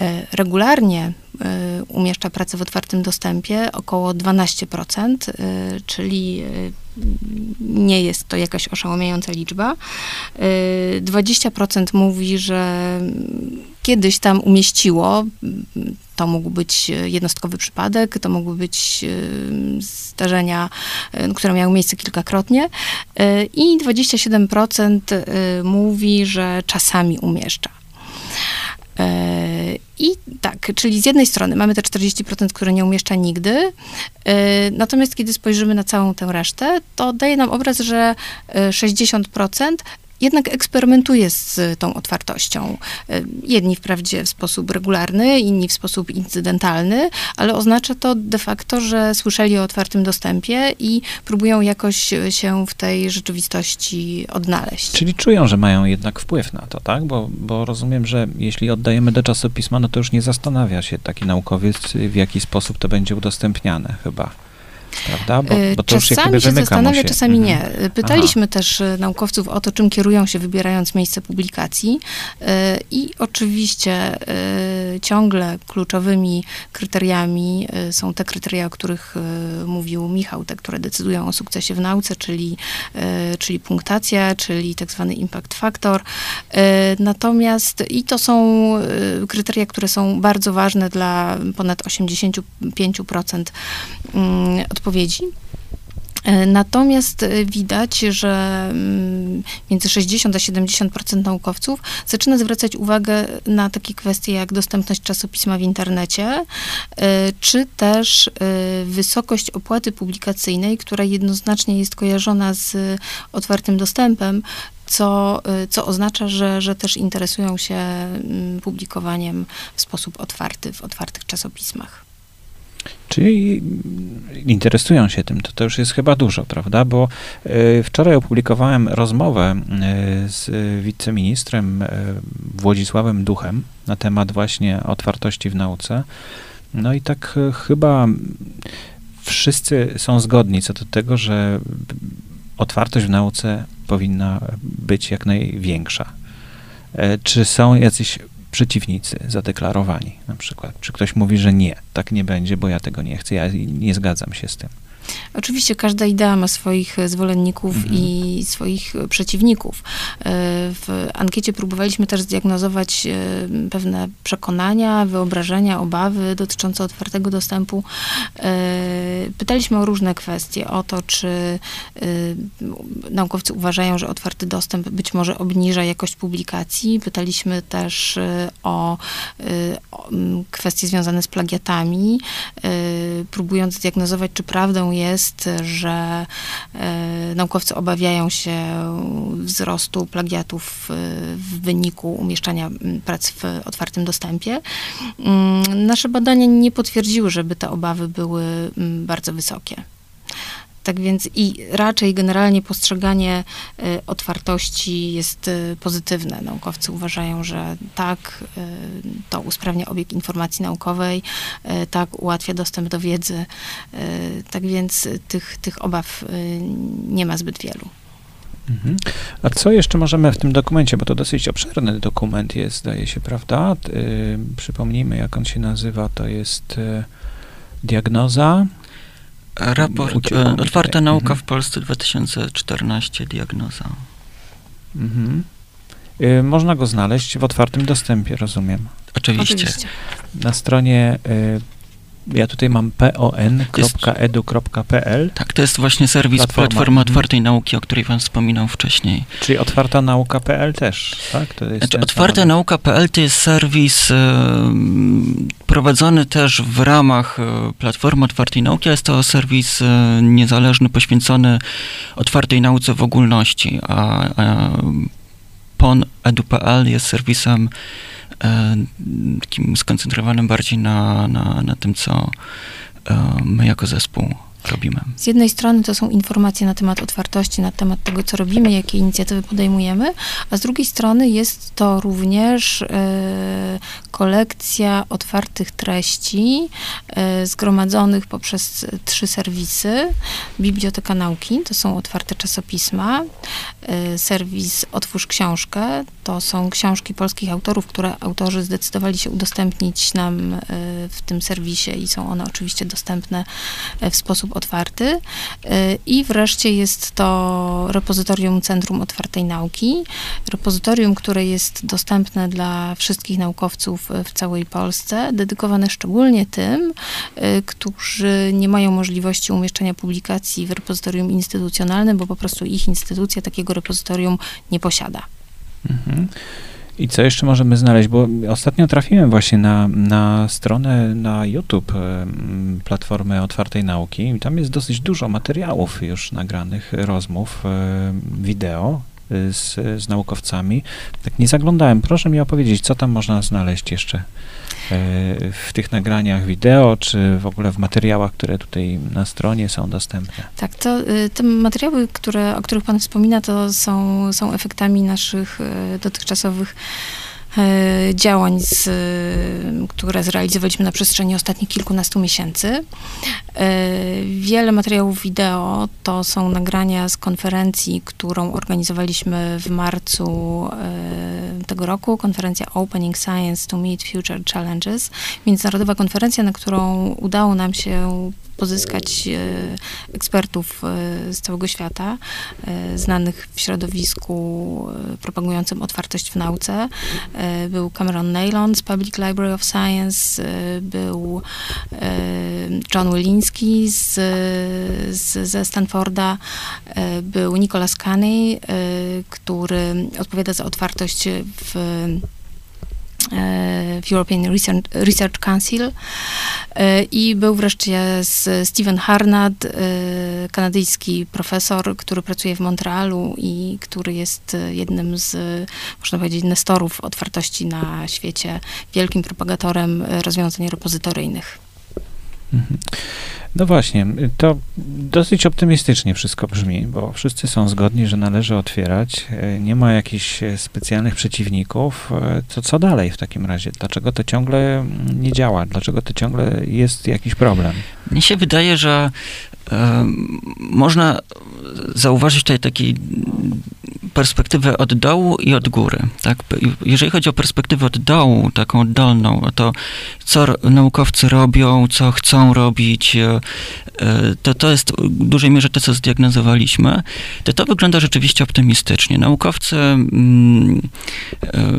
E, regularnie e, umieszcza pracę w otwartym dostępie około 12%, e, czyli nie jest to jakaś oszałamiająca liczba. 20% mówi, że kiedyś tam umieściło. To mógł być jednostkowy przypadek, to mogły być zdarzenia, które miały miejsce kilkakrotnie. I 27% mówi, że czasami umieszcza. E, I tak, czyli z jednej strony mamy te 40%, które nie umieszcza nigdy, e, natomiast kiedy spojrzymy na całą tę resztę, to daje nam obraz, że 60% e, jednak eksperymentuje z tą otwartością. Jedni wprawdzie w sposób regularny, inni w sposób incydentalny, ale oznacza to de facto, że słyszeli o otwartym dostępie i próbują jakoś się w tej rzeczywistości odnaleźć. Czyli czują, że mają jednak wpływ na to, tak? Bo, bo rozumiem, że jeśli oddajemy do czasopisma, no to już nie zastanawia się taki naukowiec, w jaki sposób to będzie udostępniane chyba prawda? Bo, bo to czasami już się zastanawia, się. czasami mhm. nie. Pytaliśmy Aha. też e, naukowców o to, czym kierują się wybierając miejsce publikacji i oczywiście ciągle kluczowymi kryteriami są te kryteria, o których mówił Michał, te, które decydują o sukcesie w nauce, czyli, czyli punktacja, czyli tak zwany impact factor. Natomiast i to są kryteria, które są bardzo ważne dla ponad 85% od odpowiedzi. E, natomiast e, widać, że mm, między 60 a 70% naukowców zaczyna zwracać uwagę na takie kwestie jak dostępność czasopisma w internecie, e, czy też wysokość opłaty publikacyjnej, która jednoznacznie jest kojarzona z otwartym dostępem, co, co oznacza, że, że też interesują się mm, publikowaniem w sposób otwarty w otwartych czasopismach. Czyli interesują się tym, to, to już jest chyba dużo, prawda? Bo y, wczoraj opublikowałem rozmowę y, z wiceministrem y, Włodzisławem Duchem na temat właśnie otwartości w nauce. No i tak chyba wszyscy są zgodni co do tego, że otwartość w nauce powinna być jak największa. Czy są jacyś przeciwnicy zadeklarowani na przykład. Czy ktoś mówi, że nie, tak nie będzie, bo ja tego nie chcę, ja nie zgadzam się z tym. Oczywiście każda idea ma swoich zwolenników mhm. i swoich przeciwników. E, w ankiecie próbowaliśmy też zdiagnozować e, pewne przekonania, wyobrażenia, obawy dotyczące otwartego dostępu. E, pytaliśmy o różne kwestie, o to, czy naukowcy uważają, że otwarty dostęp być może obniża jakość publikacji. Pytaliśmy też o, o kwestie związane z plagiatami, próbując zdiagnozować, czy prawdą jest, że e, naukowcy obawiają się wzrostu plagiatów w wyniku umieszczania prac w otwartym dostępie. Mm, nasze badania nie potwierdziły, żeby te obawy były bardzo wysokie. Tak więc i raczej generalnie postrzeganie y, otwartości jest y, pozytywne. Naukowcy uważają, że tak, y, to usprawnia obieg informacji naukowej, tak ułatwia dostęp do wiedzy. Tak więc tych, tych obaw nie ma zbyt wielu. Mhm. A co jeszcze możemy w tym dokumencie, bo to dosyć obszerny dokument jest, zdaje się, prawda? przypomnijmy, jak on się nazywa. To jest diagnoza, Raport e, Otwarta Nauka mhm. w Polsce 2014, diagnoza. Mhm. Y, można go znaleźć w otwartym dostępie, rozumiem. Oczywiście. Oczywiście. Na stronie y, ja tutaj mam pon.edu.pl. Tak, to jest właśnie serwis Platforma, Platforma mhm. Otwartej Nauki, o której wam wspominał wcześniej. Czyli otwarta nauka.pl też, tak? To jest znaczy, otwarta nauka.pl to jest serwis e, prowadzony też w ramach e, Platformy Otwartej Nauki, jest to serwis e, niezależny, poświęcony otwartej nauce w ogólności, a, a pon.edu.pl jest serwisem takim skoncentrowanym bardziej na, na, na tym, co e, my jako zespół robimy. Z jednej strony to są informacje na temat otwartości, na temat tego, co robimy, jakie inicjatywy podejmujemy, a z drugiej strony jest to również e, kolekcja otwartych treści e, zgromadzonych poprzez trzy serwisy. Biblioteka Nauki, to są otwarte czasopisma, e, serwis Otwórz Książkę, to są książki polskich autorów, które autorzy zdecydowali się udostępnić nam w tym serwisie i są one oczywiście dostępne w sposób otwarty. Y, I wreszcie jest to repozytorium Centrum Otwartej Nauki. Repozytorium, które jest dostępne dla wszystkich naukowców w całej Polsce, dedykowane szczególnie tym, y, którzy nie mają możliwości umieszczenia publikacji w repozytorium instytucjonalnym, bo po prostu ich instytucja takiego repozytorium nie posiada. Mhm. I co jeszcze możemy znaleźć? Bo ostatnio trafiłem właśnie na, na stronę na YouTube Platformy Otwartej Nauki i tam jest dosyć dużo materiałów już nagranych, rozmów, wideo. z, z naukowcami. Tak nie zaglądałem. Proszę mi opowiedzieć, co tam można znaleźć jeszcze w tych nagraniach wideo, czy w ogóle w materiałach, które tutaj na stronie są dostępne. Tak, to, te materiały, które, o których Pan wspomina, to są, są efektami naszych dotychczasowych E, działań, z, które zrealizowaliśmy na przestrzeni ostatnich kilkunastu miesięcy. E, wiele materiałów wideo to są nagrania z konferencji, którą organizowaliśmy w marcu e, tego roku, konferencja Opening Science to Meet Future Challenges, międzynarodowa konferencja, na którą udało nam się pozyskać e, ekspertów e, z całego świata, e, znanych w środowisku propagującym otwartość w nauce. Był Cameron Naylon z Public Library of Science, był John Williński z, z, ze Stanforda, był Nicholas Caney, który odpowiada za otwartość w w European Research Council e, i był wreszcie z Steven Harnad, e, kanadyjski profesor, który pracuje w Montrealu i który jest jednym z, można powiedzieć, nestorów otwartości na świecie, wielkim propagatorem rozwiązań repozytoryjnych. No właśnie, to dosyć optymistycznie wszystko brzmi, bo wszyscy są zgodni, że należy otwierać. Nie ma jakichś specjalnych przeciwników. To co dalej w takim razie? Dlaczego to ciągle nie działa? Dlaczego to ciągle jest jakiś problem? Mnie się wydaje, że można zauważyć tutaj takiej perspektywę od dołu i od góry. Tak? Jeżeli chodzi o perspektywę od dołu, taką dolną, to co naukowcy robią, co chcą robić, e, to to jest w dużej mierze to, co zdiagnozowaliśmy, to to wygląda rzeczywiście optymistycznie. Naukowcy mm, e,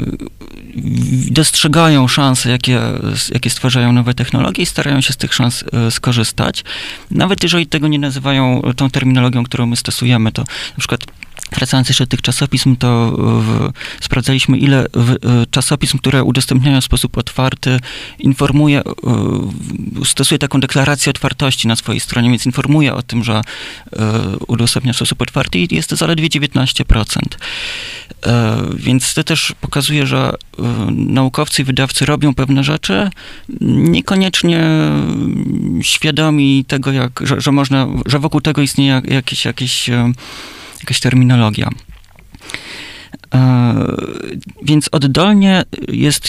dostrzegają szanse, jakie, jakie stwarzają nowe technologie i starają się z tych szans e, skorzystać. Nawet jeżeli tego nie nazywają tą terminologią, którą my stosujemy, to na przykład Wracając jeszcze do tych czasopism, to w, sprawdzaliśmy, ile w, e, czasopism, które udostępniają w sposób otwarty, informuje, y, stosuje taką deklarację otwartości na swojej stronie, więc informuje o tym, że y, udostępnia w sposób otwarty i jest to zaledwie 19%. Y, więc to też pokazuje, że naukowcy i wydawcy robią pewne rzeczy, niekoniecznie świadomi tego, jak, że, że można, że wokół tego istnieje jakieś, jakieś jakaś terminologia. E, więc oddolnie jest,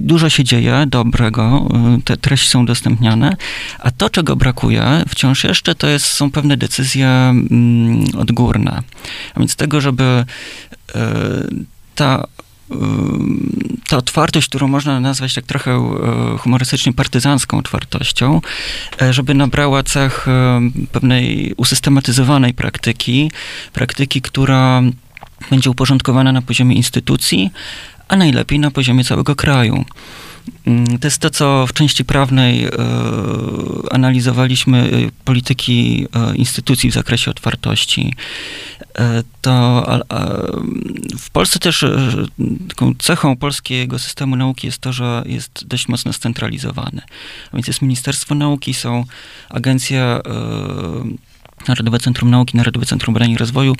dużo się dzieje dobrego, e, te treści są udostępniane, a to, czego brakuje wciąż jeszcze, to jest, są pewne decyzje mm, odgórne. A więc tego, żeby e, ta ta otwartość, którą można nazwać tak trochę e, humorystycznie partyzancką otwartością, e, żeby nabrała cech e, pewnej usystematyzowanej praktyki, praktyki, która będzie uporządkowana na poziomie instytucji, a najlepiej na poziomie całego kraju. Mm, to jest to, co w części prawnej analizowaliśmy polityki instytucji w zakresie otwartości. To w Polsce też taką cechą polskiego systemu nauki jest to, że jest dość mocno scentralizowany. A więc jest Ministerstwo Nauki, są agencja Narodowe Centrum Nauki, Narodowe Centrum Badań i Rozwoju,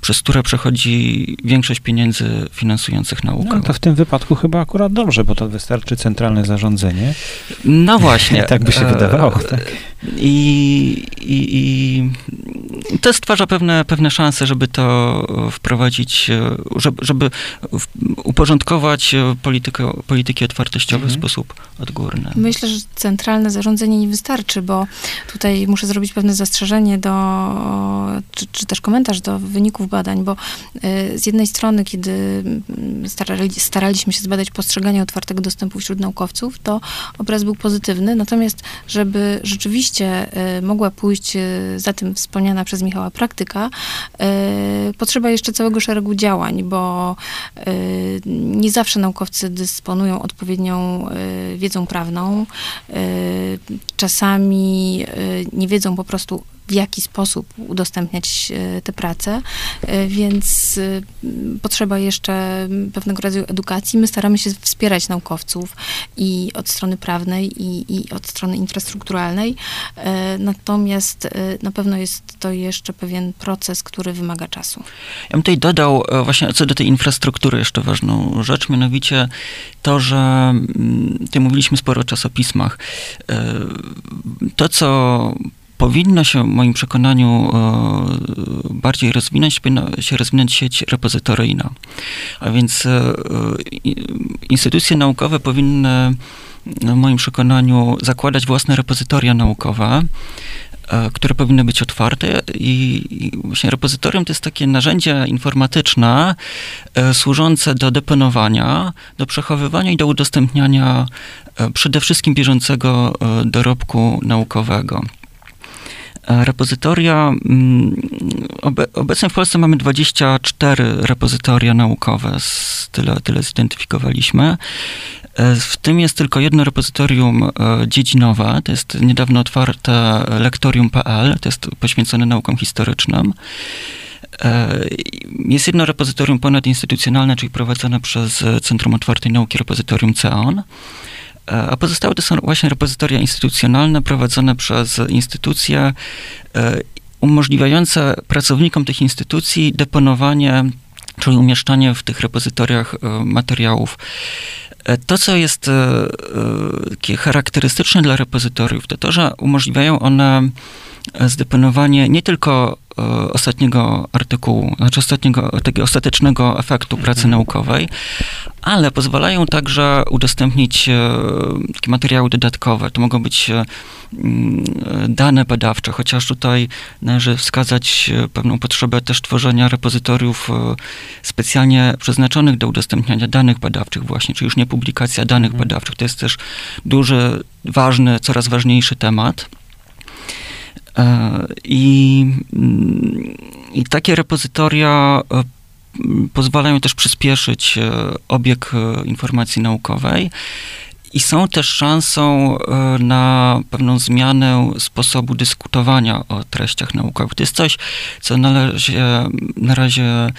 przez które przechodzi większość pieniędzy finansujących naukę. No to w tym wypadku chyba akurat dobrze, bo to wystarczy centralne zarządzenie. No właśnie. tak by się wydawało. Tak. I, i, I, to stwarza pewne, pewne szanse, żeby to wprowadzić, żeby, żeby uporządkować politykę, polityki otwartościowe mhm. w sposób odgórny. Myślę, że centralne zarządzanie nie wystarczy, bo tutaj muszę zrobić pewne zastrzeżenie do, czy, czy też komentarz do wyników badań, bo y, z jednej strony, kiedy starali, staraliśmy się zbadać postrzeganie otwartego dostępu wśród naukowców, to obraz był pozytywny, natomiast żeby rzeczywiście y, mogła pójść y, za tym wspomniana przez Michała praktyka, potrzeba jeszcze całego szeregu działań, bo nie zawsze naukowcy dysponują odpowiednią wiedzą prawną. Czasami nie wiedzą po prostu, w jaki sposób udostępniać e, te prace, e, więc e, potrzeba jeszcze pewnego rodzaju edukacji. My staramy się wspierać naukowców i od strony prawnej, i, i od strony infrastrukturalnej, natomiast na pewno jest to jeszcze pewien proces, który wymaga czasu. Ja bym tutaj dodał właśnie co do tej infrastruktury jeszcze ważną rzecz, mianowicie to, że mm, tutaj mówiliśmy sporo o czasopismach. To, co powinno się w moim przekonaniu e, bardziej rozwinąć, powinna się rozwinąć sieć repozytoryjna. A więc e, instytucje naukowe powinny w moim przekonaniu zakładać własne repozytoria naukowe, e, które powinny być otwarte i właśnie repozytorium to jest takie narzędzie informatyczne służące do deponowania, do przechowywania i do udostępniania przede wszystkim bieżącego dorobku naukowego. Repozytoria, mm, obecnie w Polsce mamy 24 repozytoria naukowe, tyle, tyle zidentyfikowaliśmy. E, w tym jest tylko jedno repozytorium e, dziedzinowe, to jest niedawno otwarte lektorium.pl, to jest poświęcone naukom historycznym. E, jest jedno repozytorium ponadinstytucjonalne, czyli prowadzone przez Centrum Otwartej Nauki, repozytorium CEON. E, a pozostałe to są właśnie repozytoria instytucjonalne prowadzone przez instytucje e, umożliwiające pracownikom tych instytucji deponowanie, czyli umieszczanie w tych repozytoriach e, materiałów. To, co jest charakterystyczne dla repozytoriów, to to, że umożliwiają one zdeponowanie nie tylko ostatniego artykułu, znaczy ostatniego, takiego ostatecznego efektu pracy mhm. naukowej, ale pozwalają także udostępnić e, takie materiały dodatkowe. To mogą być e, mm, dane badawcze, chociaż tutaj należy wskazać pewną potrzebę też tworzenia repozytoriów specjalnie przeznaczonych do udostępniania danych badawczych właśnie, czyli już nie publikacja danych mhm. badawczych. To jest też duży, ważny, coraz ważniejszy temat. E, I, I takie repozytoria e, pozwalają też przyspieszyć e, obieg informacji naukowej i są też szansą na pewną zmianę sposobu dyskutowania o treściach naukowych. To jest coś, co należy, na razie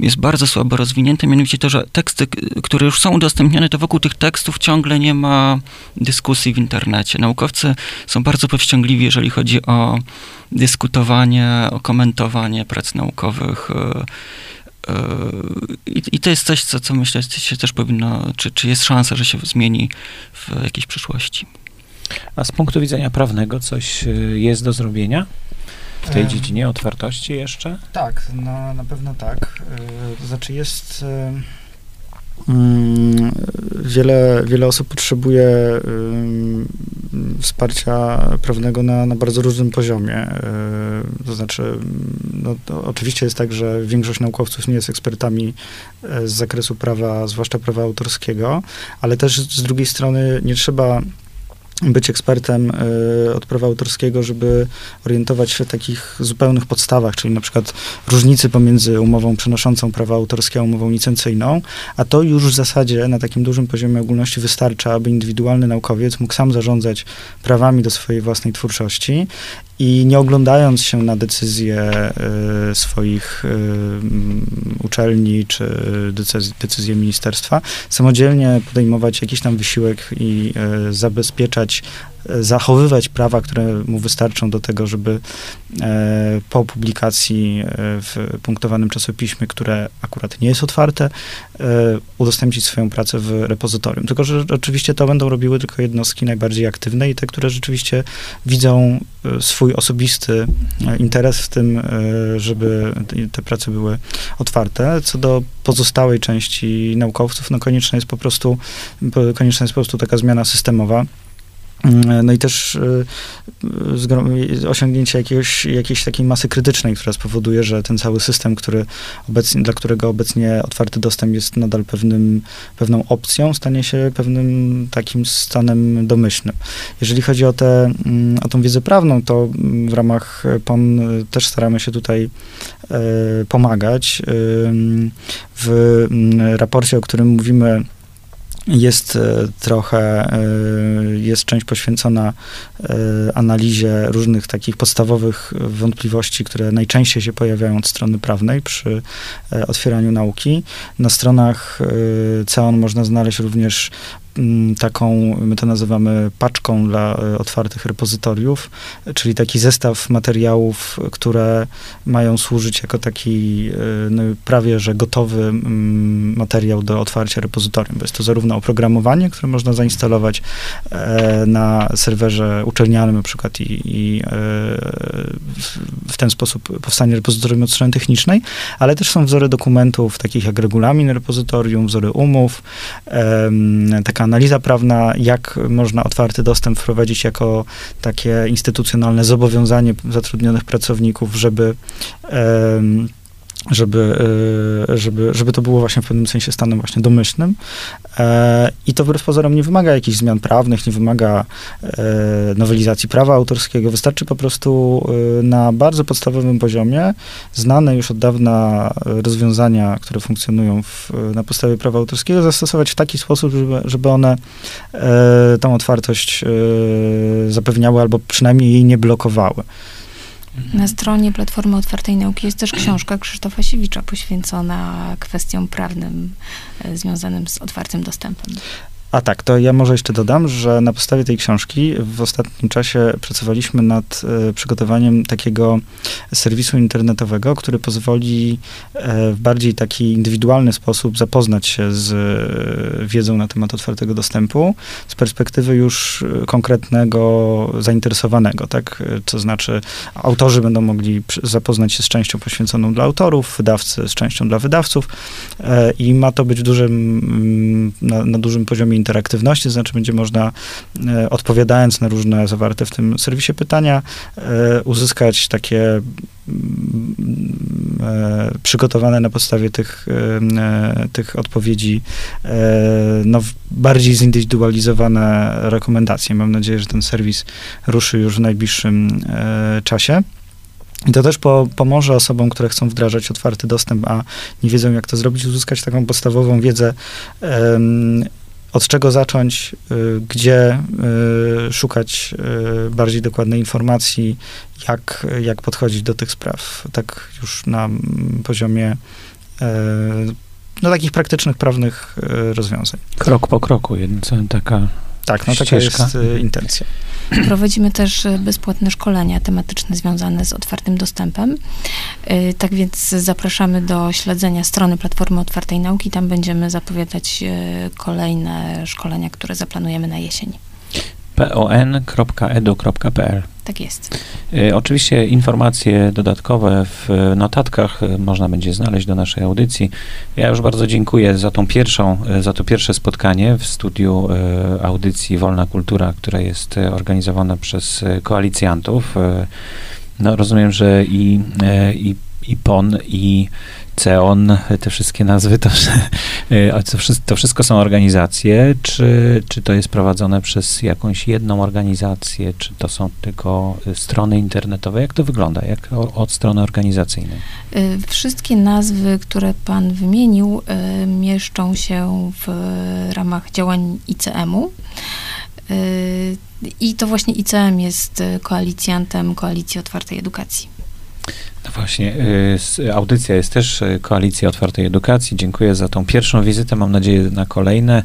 jest bardzo słabo rozwinięte, mianowicie to, że teksty, które już są udostępniane, to wokół tych tekstów ciągle nie ma dyskusji w internecie. Naukowcy są bardzo powściągliwi, jeżeli chodzi o dyskutowanie, o komentowanie prac naukowych. E, e, I, I, to jest coś, co, co myślę, się też powinno, czy, czy jest szansa, że się zmieni w jakiejś przyszłości. A z punktu widzenia prawnego coś e, jest do zrobienia? W tej dziedzinie otwartości jeszcze? Tak, no, na pewno tak. To znaczy jest mm, wiele, wiele osób potrzebuje wsparcia prawnego na, na bardzo różnym poziomie. To znaczy, no, to oczywiście jest tak, że większość naukowców nie jest ekspertami e, z zakresu prawa, zwłaszcza prawa autorskiego, ale też z drugiej strony nie trzeba być ekspertem y, od prawa autorskiego, żeby orientować się w takich zupełnych podstawach, czyli na przykład różnicy pomiędzy umową przenoszącą prawa autorskie a umową licencyjną, a to już w zasadzie na takim dużym poziomie ogólności wystarcza, aby indywidualny naukowiec mógł sam zarządzać prawami do swojej własnej twórczości i nie oglądając się na decyzje y, swoich y, uczelni czy decyzje, decyzje ministerstwa, samodzielnie podejmować jakiś tam wysiłek i zabezpieczać zachowywać prawa, które mu wystarczą do tego, żeby e, po publikacji e, w punktowanym czasopiśmie, które akurat nie jest otwarte, e, udostępnić swoją pracę w repozytorium. Tylko, że oczywiście to będą robiły tylko jednostki najbardziej aktywne i te, które rzeczywiście widzą swój osobisty interes w tym, żeby te prace były otwarte. Co do pozostałej części naukowców, no konieczna jest po prostu, konieczna jest po prostu taka zmiana systemowa, no i też y, osiągnięcie jakiegoś, jakiejś takiej masy krytycznej, która spowoduje, że ten cały system, który obecnie, dla którego obecnie otwarty dostęp jest nadal pewnym, pewną opcją, stanie się pewnym takim stanem domyślnym. Jeżeli chodzi o, te, mm, o tą wiedzę prawną, to w ramach PON też staramy się tutaj e, pomagać. W mm, raporcie, o którym mówimy, jest e, trochę, e, jest część poświęcona e, analizie różnych takich podstawowych wątpliwości, które najczęściej się pojawiają od strony prawnej przy otwieraniu nauki. Na stronach CEON można znaleźć również taką, my to nazywamy paczką dla e, otwartych repozytoriów, czyli taki zestaw materiałów, które mają służyć jako taki e, no, prawie że gotowy mm, materiał do otwarcia repozytorium. Bo jest to zarówno oprogramowanie, które można zainstalować e, na serwerze uczelnianym na przykład i, i w ten sposób powstanie repozytorium od strony technicznej, ale też są wzory dokumentów takich jak regulamin repozytorium, wzory umów, taka analiza prawna, jak można otwarty dostęp wprowadzić jako takie instytucjonalne zobowiązanie zatrudnionych pracowników, żeby żeby, e, żeby, żeby to było właśnie w pewnym sensie stanem właśnie domyślnym. E, I to wbrew pozorom nie wymaga jakichś zmian prawnych, nie wymaga e, nowelizacji prawa autorskiego. Wystarczy po prostu na bardzo podstawowym poziomie znane już od dawna rozwiązania, które funkcjonują w, na podstawie prawa autorskiego, zastosować w taki sposób, żeby, żeby one tą otwartość zapewniały albo przynajmniej jej nie blokowały. Na stronie Platformy Otwartej Nauki jest też książka Krzysztofa Siewicza poświęcona kwestiom prawnym e, związanym z otwartym dostępem. A tak, to ja może jeszcze dodam, że na podstawie tej książki w ostatnim czasie pracowaliśmy nad e, przygotowaniem takiego serwisu internetowego, który pozwoli e, w bardziej taki indywidualny sposób zapoznać się z e, wiedzą na temat otwartego dostępu z perspektywy już konkretnego zainteresowanego, tak? To znaczy autorzy będą mogli zapoznać się z częścią poświęconą dla autorów, wydawcy z częścią dla wydawców i ma to być mm, na, na dużym poziomie interaktywności, to znaczy będzie można, e, odpowiadając na różne zawarte w tym serwisie pytania, e, uzyskać takie mm, e, przygotowane na podstawie tych, tych odpowiedzi no, bardziej zindywidualizowane rekomendacje. Mam nadzieję, że ten serwis ruszy już w najbliższym czasie. I to też po, pomoże osobom, które chcą wdrażać otwarty dostęp, a nie wiedzą, jak to zrobić, uzyskać taką podstawową wiedzę od czego zacząć, y, gdzie y, szukać y, bardziej dokładnej informacji, jak, jak podchodzić do tych spraw, tak już na poziomie no, takich praktycznych, prawnych rozwiązań. Krok po kroku, jedna taka tak, no taka jest intencja. Prowadzimy też bezpłatne szkolenia tematyczne związane z otwartym dostępem. Y, tak więc zapraszamy do śledzenia strony Platformy Otwartej Nauki. Tam będziemy zapowiadać kolejne szkolenia, które zaplanujemy na jesień pon.edu.pl. Tak jest. Y, oczywiście informacje dodatkowe w notatkach y, można będzie znaleźć do naszej audycji. Ja już bardzo dziękuję za tą pierwszą, y, za to pierwsze spotkanie w studiu audycji Wolna Kultura, która jest organizowana przez koalicjantów. No, rozumiem, że i, i, i PON, i CEON, te wszystkie nazwy, to, to wszystko są organizacje, czy, czy to jest prowadzone przez jakąś jedną organizację, czy to są tylko strony internetowe? Jak to wygląda, jak od strony organizacyjnej? Y, wszystkie nazwy, które pan wymienił, y, mieszczą się w ramach działań ICM-u. Y, I to właśnie ICM jest koalicjantem Koalicji Otwartej Edukacji. No właśnie, y, audycja jest też y, Koalicja Otwartej Edukacji. Dziękuję za tą pierwszą wizytę, mam nadzieję na kolejne.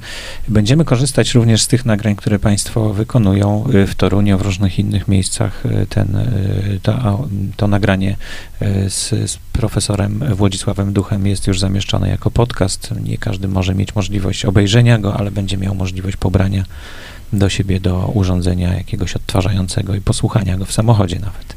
Będziemy korzystać również z tych nagrań, które Państwo wykonują y, w Toruniu, w różnych innych miejscach. Ten, to, to nagranie z, z profesorem Włodzisławem Duchem jest już zamieszczone jako podcast. Nie każdy może mieć możliwość obejrzenia go, ale będzie miał możliwość pobrania do siebie do urządzenia jakiegoś odtwarzającego i posłuchania go w samochodzie nawet.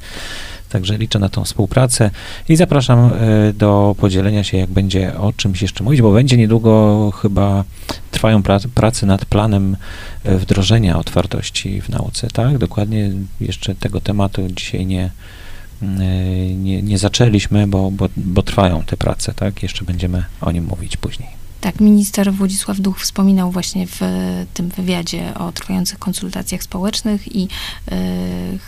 Także liczę na tą współpracę i zapraszam e, do podzielenia się, jak będzie o czymś jeszcze mówić, bo będzie niedługo chyba trwają prace nad planem e, wdrożenia otwartości w nauce, tak? Dokładnie jeszcze tego tematu dzisiaj nie, mm, e, nie, nie zaczęliśmy, bo, bo, bo trwają te prace, tak? Jeszcze będziemy o nim mówić później. Tak, minister Władysław Duch wspominał właśnie w tym wywiadzie o trwających konsultacjach społecznych i y,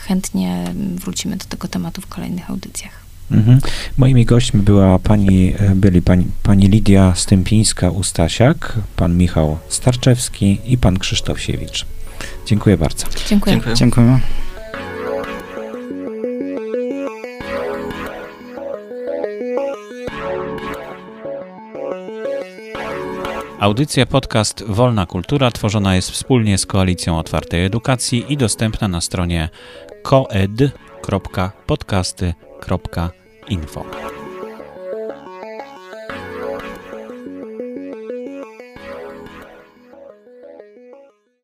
chętnie wrócimy do tego tematu w kolejnych audycjach. Mhm. Moimi gośćmi była pani, e, byli pani, pani Lidia Stępińska-Ustasiak, pan Michał Starczewski i pan Krzysztof Siewicz. Dziękuję bardzo. Dziękuję. Dziękuję. Dziękujemy. Audycja podcast Wolna Kultura tworzona jest wspólnie z Koalicją Otwartej Edukacji i dostępna na stronie koed.podcasty.info.